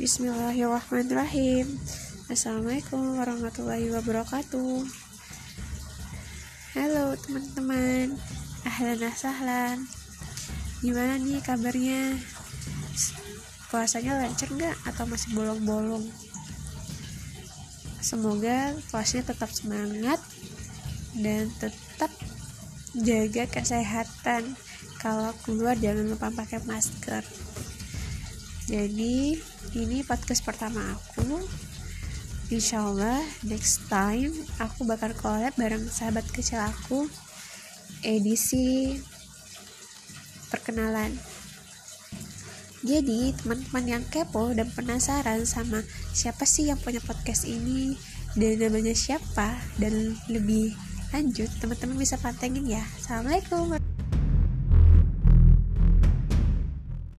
Bismillahirrahmanirrahim. Assalamualaikum warahmatullahi wabarakatuh. Halo teman-teman. Ahlan sahlan. Gimana nih kabarnya? Puasanya lancar gak atau masih bolong-bolong? Semoga puasanya tetap semangat Dan tetap jaga kesehatan. Kalau keluar jangan lupa pakai masker jadi ini podcast pertama aku. Insya Allah next time aku bakal collab bareng sahabat kecil aku. Edisi perkenalan. Jadi teman-teman yang kepo dan penasaran sama siapa sih yang punya podcast ini dan namanya siapa dan lebih lanjut teman-teman bisa pantengin ya. Assalamualaikum